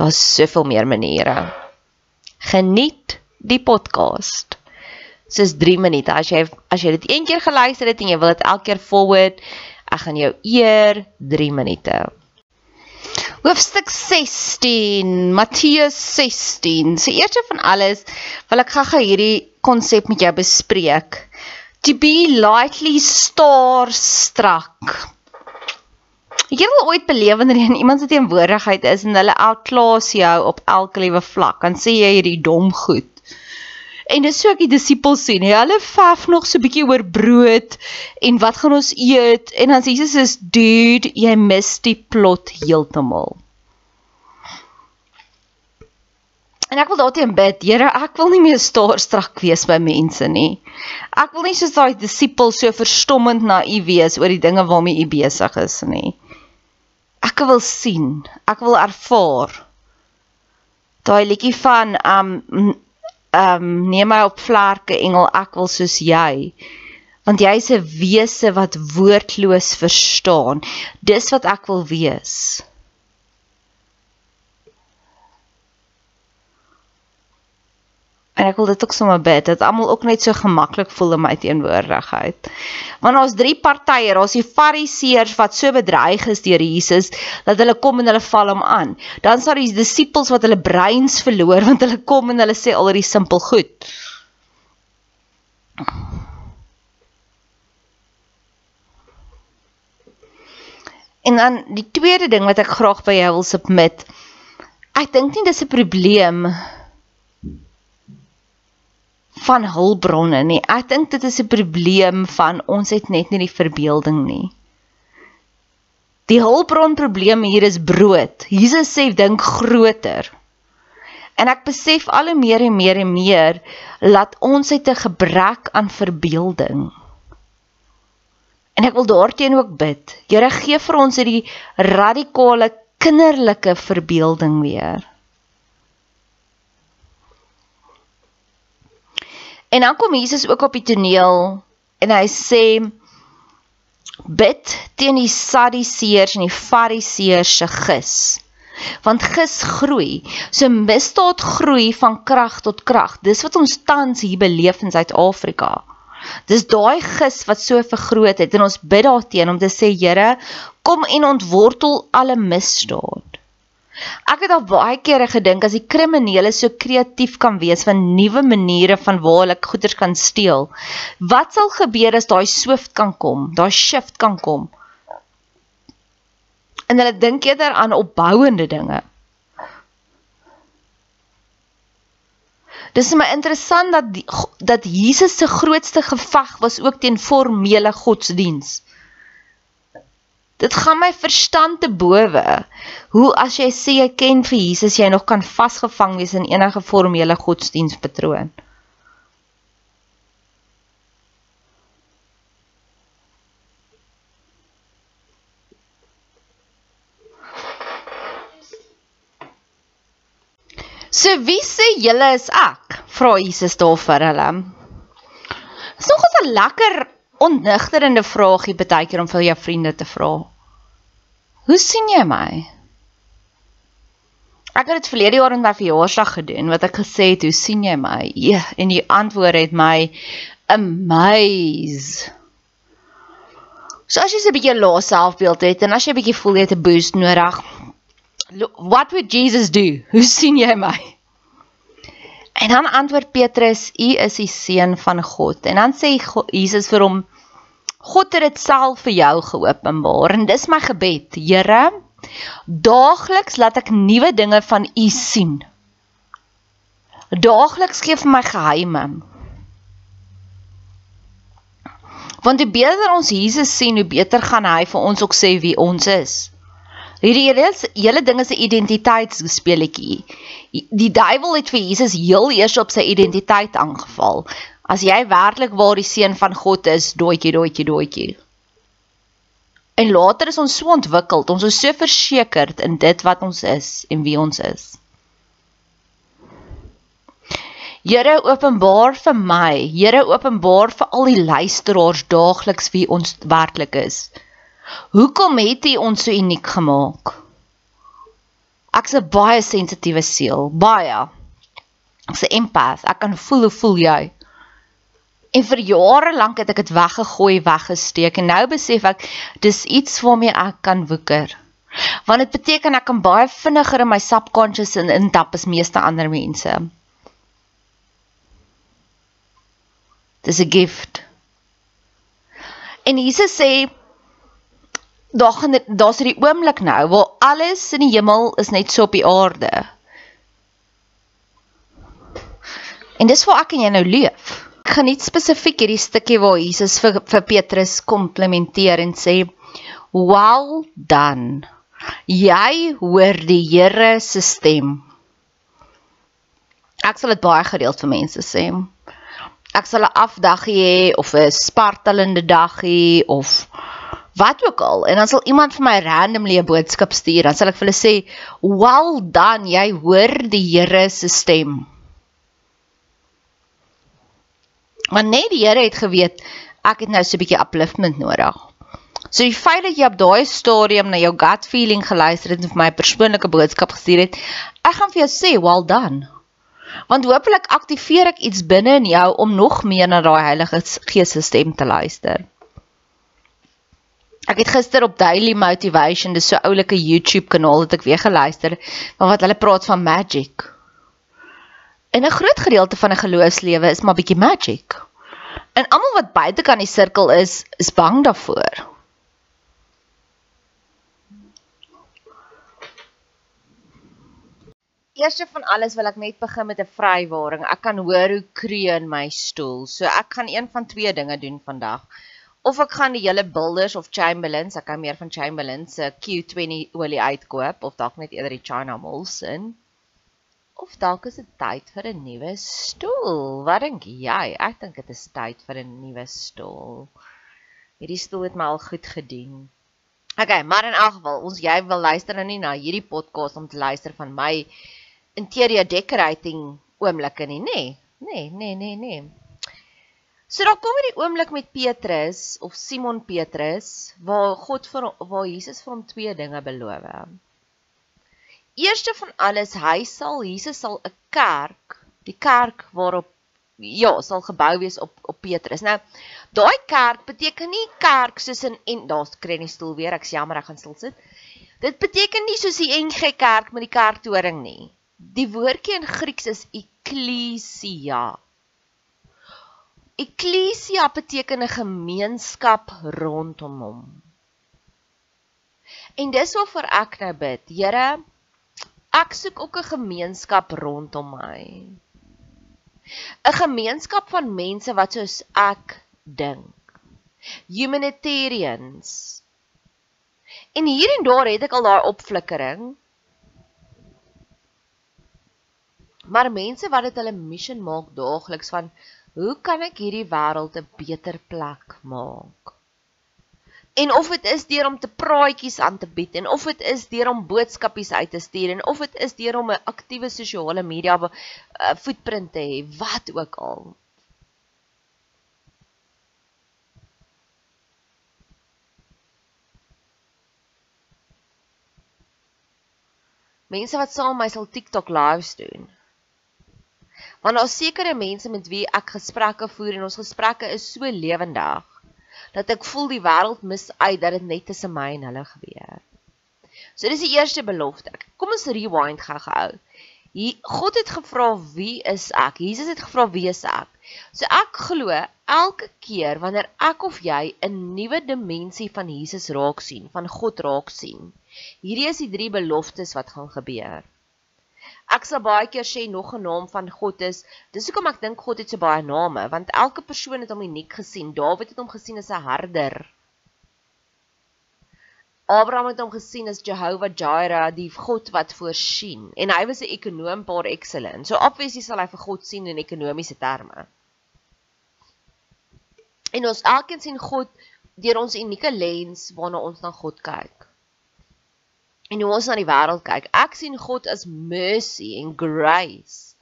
Daar's soveel meer maniere. Geniet die podcast. Dis 3 minute. As jy as jy dit een keer geluister het en jy wil dit elke keer forward, ek gaan jou eer 3 minute. Hoofstuk 16, Matteus 16. So eerste van alles wil ek gou-gou hierdie konsep met jou bespreek. To be lightly star struck. Het al ooit beleef wanneer jy in iemand se teenwoordigheid is en hulle outclass jou op elke liewe vlak, dan sê jy hierdie dom goed. En dis so ek die disippels sien, hy, hulle vaf nog so 'n bietjie oor brood en wat gaan ons eet? En dan sê Jesus is dude, jy mis die plot heeltemal. En ek wil daarteen bid, Here, ek wil nie meer staar strak wees by mense nie. Ek wil nie soos daai disipels so verstommend naïef wees oor die dinge waarmee u besig is nie ek wil sien, ek wil ervaar. Daai liedjie van um um neem my op vlerke engel, ek wil soos jy. Want jy's 'n wese wat woordloos verstaan. Dis wat ek wil wees. En ek wil dit ook sommer bid dat almal ook net so gemaklik voel in my teenwoordigheid. Want ons drie partye, ons die fariseërs wat so bedreig is deur Jesus dat hulle kom en hulle val hom aan. Dan sal die disippels wat hulle breins verloor want hulle kom en hulle sê al hierdie simpel goed. En dan die tweede ding wat ek graag by jou wil submit. Ek dink nie dis 'n probleem van hulpbronne nie. Ek dink dit is 'n probleem van ons het net nie die verbeelding nie. Die hulpbron probleem hier is brood. Jesus sê dink groter. En ek besef al hoe meer en meer en meer laat ons uit 'n gebrek aan verbeelding. En ek wil daarteenoor ook bid. Here gee vir ons hierdie radikale kinderlike verbeelding weer. En dan kom Jesus ook op die toneel en hy sê bid teen die Sadduseërs en die Fariseërs se gis. Want gis groei, so misdaad groei van krag tot krag. Dis wat ons tans hier beleef in Suid-Afrika. Dis daai gis wat so vergroot het en ons bid daarteen om te sê Here, kom en ontwortel alle misdaad. Ek het al baie kere gedink as die kriminele so kreatief kan wees van nuwe maniere van waar hulle goederes kan steel. Wat sal gebeur as daai swift kan kom, daai shift kan kom? En hulle dink eerder aan opbouende dinge. Dis my interessant dat die, dat Jesus se grootste geveg was ook teen formele godsdiens. Dit gaan my verstand te bowe. Hoe as jy sê jy ken vir Jesus, jy nog kan vasgevang wees in enige formele godsdienstpatroon. So wie sê julle is ek? Vra Jesus daar vir hulle. Dis nog 'n lekker onnigterende vraagie baie keer om vir jou vriende te vra. Hoe sien jy my? Ek het dit verlede jaar in my verjaarsdag gedoen wat ek gesê het, hoe sien jy my? Ja, en die antwoord het my amaze. So as jy 'n bietjie lae selfbeeld het en as jy 'n bietjie voel jy het 'n boost nodig, what would Jesus do? Hoe sien jy my? En dan antwoord Petrus, "U is die seun van God." En dan sê Jesus vir hom, God het dit self vir jou geopenbaar en dis my gebed. Here, daagliks laat ek nuwe dinge van U sien. Daagliks gee vir my geheime. Want hoe beter ons Jesus sien, hoe beter gaan hy vir ons ook sê wie ons is. Hierdie hele hele ding is 'n identiteitsspeletjie. Die duiwel het vir Jesus heel eers op sy identiteit aangeval. As jy werklik waar die seun van God is, doetjie doetjie doetjie. En later is ons so ontwikkeld, ons is so versekerd in dit wat ons is en wie ons is. Here openbaar vir my, Here openbaar vir al die luisteraars daagliks wie ons werklik is. Hoekom het U ons so uniek gemaak? Ek's 'n baie sensitiewe siel, baie. Ek's 'n empath. Ek kan voel hoe voel jy? En vir jare lank het ek dit weggegooi, weggesteek en nou besef ek dis iets waarmee ek kan woeker. Want dit beteken ek kan baie vinniger in my subconscious in intap as meeste ander mense. Dis 'n gift. En Jesus sê daar gaan daar's hierdie oomblik nou waar alles in die hemel is net so op die aarde. En dis waar ek en jy nou leef nie spesifiek hierdie stukkie waar Jesus vir vir Petrus komplimenteer en sê well done. Jy hoor die Here se stem. Ek sal dit baie gereeld vir mense sê. Ek sal 'n afdaggie hê of 'n spartelende daggie of wat ook al en dan sal iemand vir my randomly 'n boodskap stuur dan sal ek vir hulle sê well done jy hoor die Here se stem Maar net die Here het geweet ek het nou so 'n bietjie upliftment nodig. So die feit dat jy op daai stadium na jou gut feeling geluister het en vir my 'n persoonlike boodskap gestuur het, ek gaan vir jou sê well done. Want hopelik aktiveer ek iets binne in jou om nog meer na daai Heilige Gees se stem te luister. Ek het gister op Daily Motivation, dis so oulike YouTube kanaal het ek weer geluister, van wat hulle praat van magic. En 'n groot gedeelte van 'n geloofslewe is maar bietjie magic. En almal wat buite kan die sirkel is, is bang daarvoor. Eerste van alles wil ek net begin met 'n vrywaring. Ek kan hoor hoe kreun my stoel. So ek gaan een van twee dinge doen vandag. Of ek gaan die hele Builders of Chamberlains, ek kan meer van Chamberlains se Q20 olie uitkoop of dalk net eerder die China Molson of dalk is dit tyd vir 'n nuwe stoel. Wat dink jy? Ek dink dit is tyd vir 'n nuwe stoel. Hierdie stoel het my al goed gedien. Okay, maar in elk geval, ons jy wil luister nou nie na hierdie podcast om te luister van my interior decorating oomblikke nie, nê? Nee, nee, nee, nee, nee. So daar kom hierdie oomblik met Petrus of Simon Petrus waar God vir waar Jesus vir hom twee dinge beloof. Eerste van alles, hy sal Jesus sal 'n kerk, die kerk waarop ja, sal gebou wees op op Petrus. Nou, daai kerk beteken nie kerk soos in en daar's kry nie stoel weer, ek's jammer ek gaan stil sit. Dit beteken nie soos die NG Kerk met die kerktoring nie. Die woordjie in Grieks is ekklesia. Ekklesia beteken 'n gemeenskap rondom hom. En dis waarvoor ek nou bid. Here, ek soek ook 'n gemeenskap rondom my. 'n gemeenskap van mense wat soos ek dink. Humanitarians. En hier en daar het ek al daai opflikkering. Maar mense wat dit hulle mission maak daagliks van hoe kan ek hierdie wêreld 'n beter plek maak? En of dit is deur om te praatjies aan te bied en of dit is deur om boodskapies uit te stuur en of dit is deur om 'n aktiewe sosiale media uh, footprint te hê, wat ook al. Mense wat saam my sal TikTok lives doen. Want daar is sekere mense met wie ek gesprekke voer en ons gesprekke is so lewendig dat ek voel die wêreld mis uit dat dit net tussen my en hulle gebeur. So dis die eerste belofte. Kom ons rewind gou-gou. Hier God het gevra wie is ek? Jesus het gevra wie is ek? So ek glo elke keer wanneer ek of jy 'n nuwe dimensie van Jesus raak sien, van God raak sien. Hierdie is die drie beloftes wat gaan gebeur. Ek sal baie keer sê nog 'n naam van God is. Dis hoekom ek dink God het so baie name, want elke persoon het hom uniek gesien. Dawid het hom gesien as 'n herder. Abraham het hom gesien as Jehovah Jireh, die God wat voorsien. En hy was 'n ekonom par excellence. So obviously sal hy vir God sien in ekonomiese terme. En ons elkeen sien God deur ons unieke lens waarna ons na God kyk en hoe ons na die wêreld kyk. Ek sien God as mercy en grace.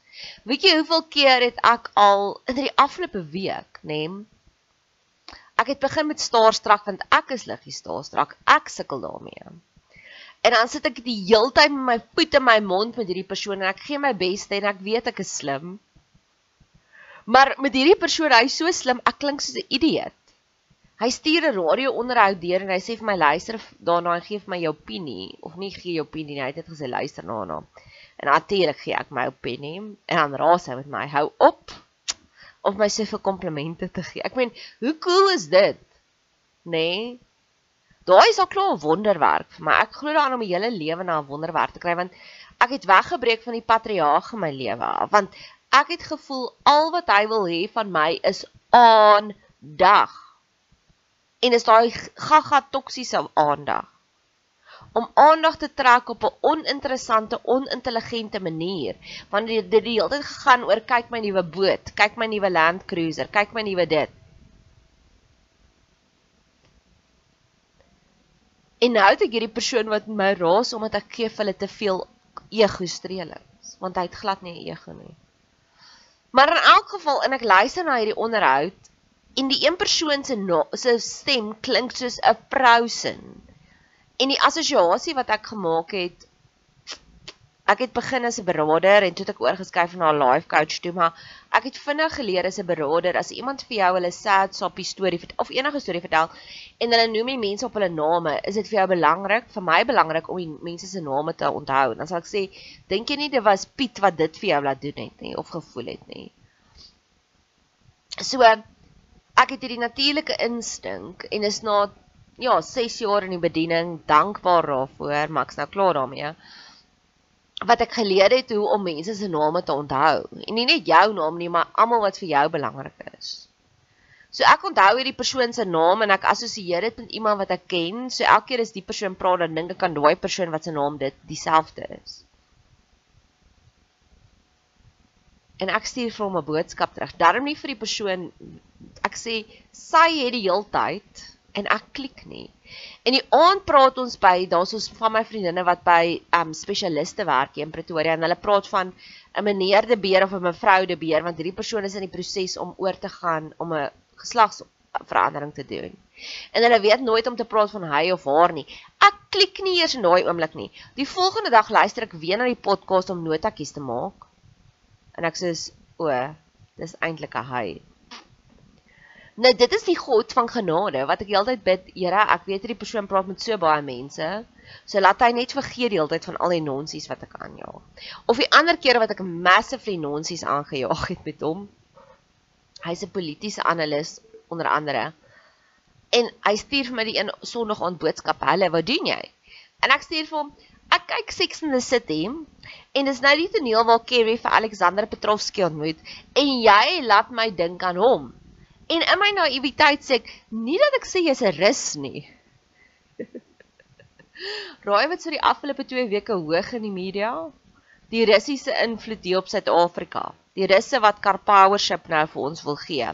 Weet jy hoeveel keer het ek al in die afgelope week, nê? Ek het begin met staarstrak want ek is liggies staarstrak. Ek sukkel daarmee. En dan sit ek die heeltyd met my voet in my mond met hierdie persoon en ek gee my bes en ek weet ek is slim. Maar met hierdie persoon, hy's so slim, ek klink soos 'n idioot. Hy stuur 'n radio onderhoud deur en hy sê vir my luister daarna en gee vir my jou opinie of nie gee jou opinie nie. Hy het net gesê luister na hom. En natuurlik gee ek my opinie en dan raas hy met my hou op of my soveel komplimente te gee. Ek meen, hoe cool is dit? Nê? Nee? Daai is al klaar 'n wonderwerk vir my. Ek glo daaraan om my hele lewe na 'n wonderwerk te kry want ek het weggebreek van die patriarge in my lewe want ek het gevoel al wat hy wil hê van my is aandag en is daai gaga toksiese aandag om aandag te trek op 'n oninteressante, onintelligente manier. Want dit het die hele tyd gegaan oor kyk my nuwe boot, kyk my nuwe Land Cruiser, kyk my nuwe dit. En nou het ek hierdie persoon wat my raas omdat ek gee vir hulle te veel ego strelings, want hy het glad nie ego nie. Maar in elk geval en ek luister na hierdie onderhoud en die een persoon se se stem klink soos 'n vrou se. En die assosiasie wat ek gemaak het ek het begin as 'n beraader en toe het ek oorgeskuif na 'n life coach toe, maar ek het vinnig geleer as 'n beraader as iemand vir jou hulle sad sappie storie of enige storie vertel en hulle noem die mense op hulle name, is dit vir jou belangrik, vir my belangrik om die mense se name te onthou. Dan sal ek sê, dink jy nie dit was Piet wat dit vir jou laat doen het nie of gevoel het nie. So ek het hierdie natuurlike instink en is na ja, 6 jaar in die bediening dankbaar daarvoor, maar ek's nou klaar daarmee. Wat ek geleer het hoe om mense se name te onthou. En nie net jou naam nie, maar almal wat vir jou belangrik is. So ek onthou hierdie persoon se naam en ek assosieer dit met iemand wat ek ken. So elke keer as die persoon praat, dan dink ek aan daai persoon wat se naam dit dieselfde is. En ek stuur vir hom 'n boodskap terug. Darm nie vir die persoon ek sê sy het die heeltyd en ek klik nie. En die aand praat ons by, daar's ons van my vriendinne wat by um spesialiste werk hier in Pretoria en hulle praat van 'n meneer De Beer of 'n mevrou De Beer want hierdie persoon is in die proses om oor te gaan om 'n geslagsverandering te doen. En hulle weet nooit om te praat van hy of haar nie. Ek klik nie eers in daai oomblik nie. Die volgende dag luister ek weer na die podcast om notakies te maak. En ek sê, "O, dis eintlik 'n hy." Nou dit is die God van genade wat ek heeltyd bid, Here, ek weet hierdie persoon praat met so baie mense. So laat hy net vergeet die hele tyd van al die nonsies wat ek aanjaag. Of die ander kere wat ek massively nonsies aangejaag het met hom. Hy's 'n politieke analis onder andere. En hy stuur vir my die een Sondag aand boodskap. Hallo, wat doen jy? En ek stuur vir hom Ek kyk Sex and the City en dis nou die toneel waar Kerry vir Alexander Petrovsky ontmoet en jy laat my dink aan hom. En in my naïwiteit sê ek nie dat ek sê jy's 'n rus nie. Raai wat so die afgelope 2 weke hoog in die media? Die Russiese invloed hier op Suid-Afrika. Die Russe wat car powership nou vir ons wil gee.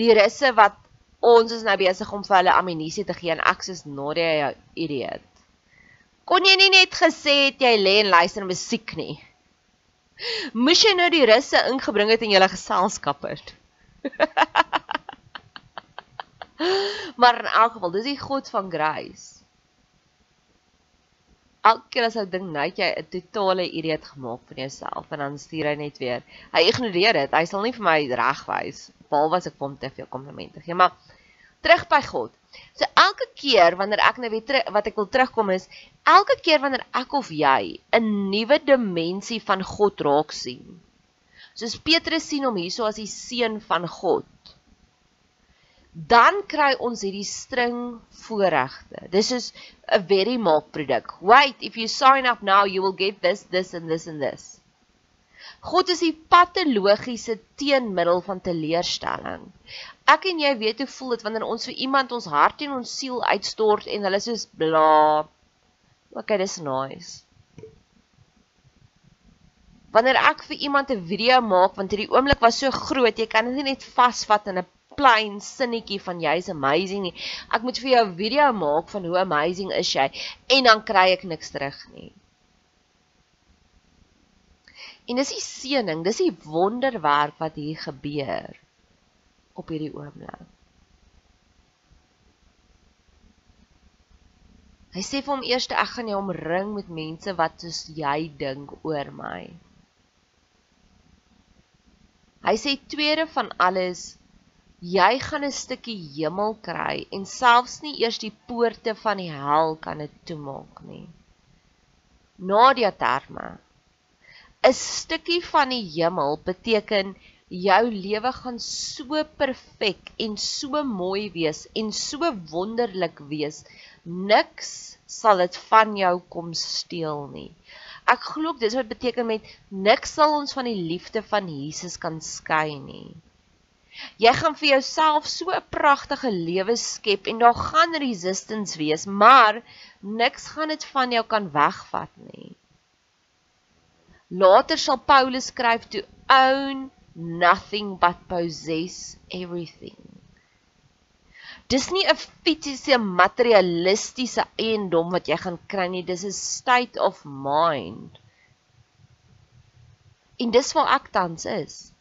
Die Russe wat ons is nou besig om vir hulle ammunisie te gee en ek sê Nadia jy idioot. Kon jy nie net gesê het jy lê en luister musiek nie? Moes jy nou die Russe ingebring het in julle geselskap het? maar in elk geval, dis die God van grace. Elke keer as hy ding net jy 'n totale idioot gemaak van jouself en dan stuur hy net weer. Hy ignoreer dit. Hy sal nie vir my regwys behalwe as ek hom te veel komplimente gee, maar terug by God. So elke keer wanneer ek nou weer wat ek wil terugkom is, elke keer wanneer ek of jy 'n nuwe dimensie van God raak sien, soos Petrus sien hom hierso as die seun van God. Dan kry ons hierdie string voorregte. Dis is 'n very mark produk. Wait, if you sign up now, you will get this, this and this and this. God is die patologiese teenmiddel van teleurstelling. Ek en jy weet hoe voel dit wanneer ons vir iemand ons hart en ons siel uitstort en hulle soos bla. Okay, dis nice wanneer ek vir iemand 'n video maak want hierdie oomblik was so groot, jy kan dit net vasvat in 'n plain sinnetjie van jy's amazing nie. Ek moet vir jou 'n video maak van hoe amazing is jy en dan kry ek niks terug nie. En dis die seëning, dis die wonderwerk wat hier gebeur op hierdie oomblik. Hy sê vir hom eers ek gaan jou omring met mense wat soos jy dink oor my. Hy sê tweede van alles jy gaan 'n stukkie hemel kry en selfs nie eers die poorte van die hel kan dit toemaak nie. Nadia terme 'n stukkie van die hemel beteken jou lewe gaan so perfek en so mooi wees en so wonderlik wees niks sal dit van jou kom steel nie Ek glo dis wat beteken met niks sal ons van die liefde van Jesus kan skei nie. Jy gaan vir jouself so 'n pragtige lewe skep en daar gaan resistance wees, maar niks gaan dit van jou kan wegvat nie. Later sal Paulus skryf to own nothing but possess everything. Dis nie 'n fisiese materialistiese eiendom wat jy gaan kry nie, dis 'n state of mind. En dis waar ek tans is.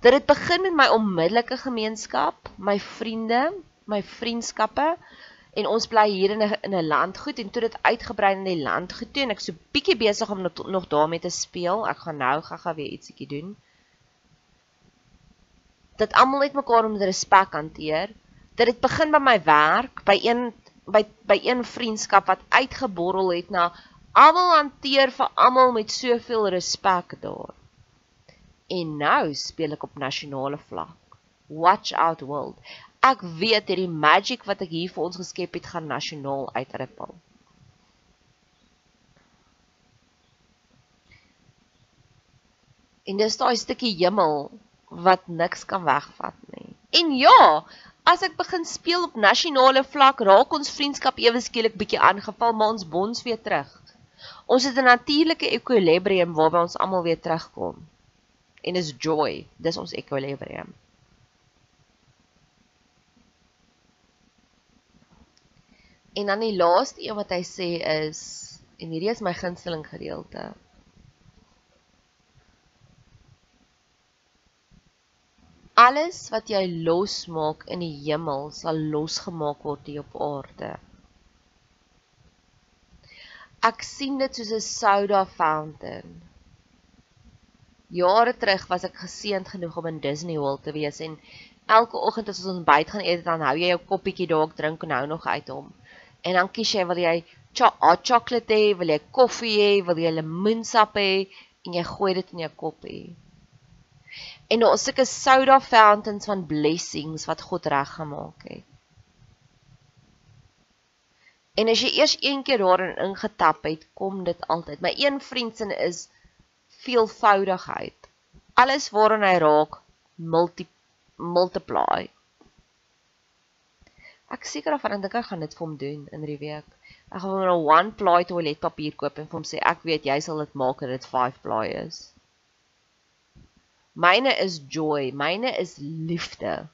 Dat dit begin met my onmiddellike gemeenskap, my vriende, my vriendskappe en ons bly hier in 'n in 'n landgoed en toe dit uitgebrei in die landgoed toe en ek so bietjie besig om nog, nog daarmee te speel. Ek gaan nou gaga weer ietsiekie doen. Dat almal net mekaar met respek hanteer dat dit begin by my werk, by een by by een vriendskap wat uitgeborrel het na almal hanteer vir almal met soveel respek daar. En nou speel ek op nasionale vlak. Watch out world. Ek weet hierdie magic wat ek hier vir ons geskep het gaan nasionaal uitrippel. En dis daai stukkie hemel wat niks kan wegvat nie. En ja, as ek begin speel op nasionale vlak, raak ons vriendskap ewe skielik bietjie aangeval, maar ons bonds weer terug. Ons het 'n natuurlike ekwilibrium waarby ons almal weer terugkom. En is joy, dis ons ekwilibrium. En dan die laaste een wat hy sê is en hierdie is my gunsteling gedeelte. Alles wat jy losmaak in die hemel sal losgemaak word hier op aarde. Ek sien dit soos 'n soda fountain. Jare terug was ek geseënd genoeg om in Disney World te wees en elke oggend as ons ontbyt gaan eet, dan hou jy jou koppietjie daar drink en hou nog uit hom. En dan kies jy wil jy cho hot chocolate hê, wil jy koffie hê, wil jy lemoensap hê en jy gooi dit in jou koppie. En daar is sulke soda fountains van blessings wat God reggemaak het. En as jy eers een keer daarin ingetap het, kom dit altyd. My een vriend se is veelvoudigheid. Alles waaraan hy raak, multi multiply. Ek seker af en dink ek gaan dit vir hom doen in die week. Ek gaan hom 'n one ply toiletpapier koop en vir hom sê ek weet jy sal dit maak dat dit 5 ply is. Myne is joy, myne is liefde.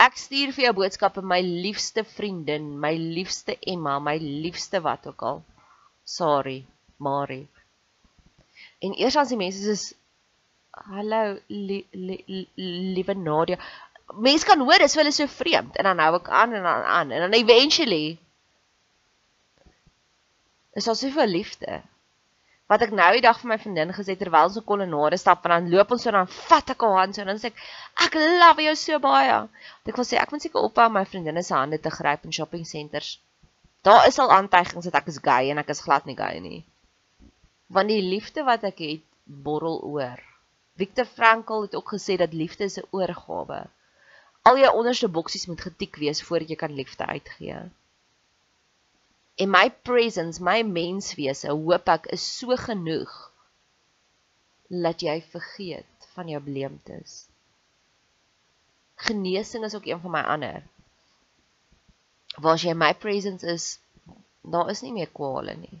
Ek stuur vir jou boodskappe my liefste vriendin, my liefste Emma, my liefste wat ook al. Sorry, Marie. En eers as die mense sê hallo li, li, li, liewe Nadia. Mense kan hoor dis vir hulle so vreemd en dan hou ek aan en dan aan en dan eventually is daar soveel liefde. Wat ek nou die dag vir my vriendin gesê terwyl ons op kolonnade stap en dan loop ons so dan vat ek haar hand so en dan sê ek ek love jou so baie. Want ek wil sê ek moet seker ophou my vriendinne se hande te gryp in shopping centers. Daar is al aantuigings dat ek is gay en ek is glad nie gay nie. Want die liefde wat ek het borrel oor. Viktor Frankl het ook gesê dat liefde 'n oorgawe. Al jou onderste boksies moet getik wees voordat jy kan liefde uitgee. En my presence, my menswese, hoop ek is so genoeg dat jy vergeet van jou bleemtes. Genesing is ook een van my ander. Waar as jy my presence is, daar is nie meer kwale nie.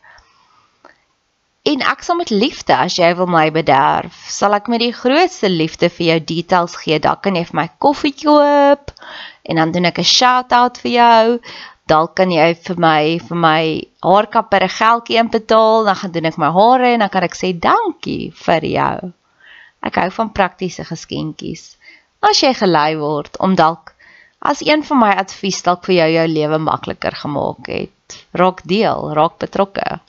En ek sal met liefde as jy wil my bederf, sal ek met die grootste liefde vir jou details gee. Dan kan jy vir my koffie koop en dan doen ek 'n shout-out vir jou. Dalk kan jy vir my vir my haarkapper 'n geldjie inbetaal, dan gaan doen ek my hare en dan kan ek sê dankie vir jou. Ek hou van praktiese geskenkies. As jy gelei word om dalk as een van my advies dalk vir jou jou lewe makliker gemaak het, raak deel, raak betrokke.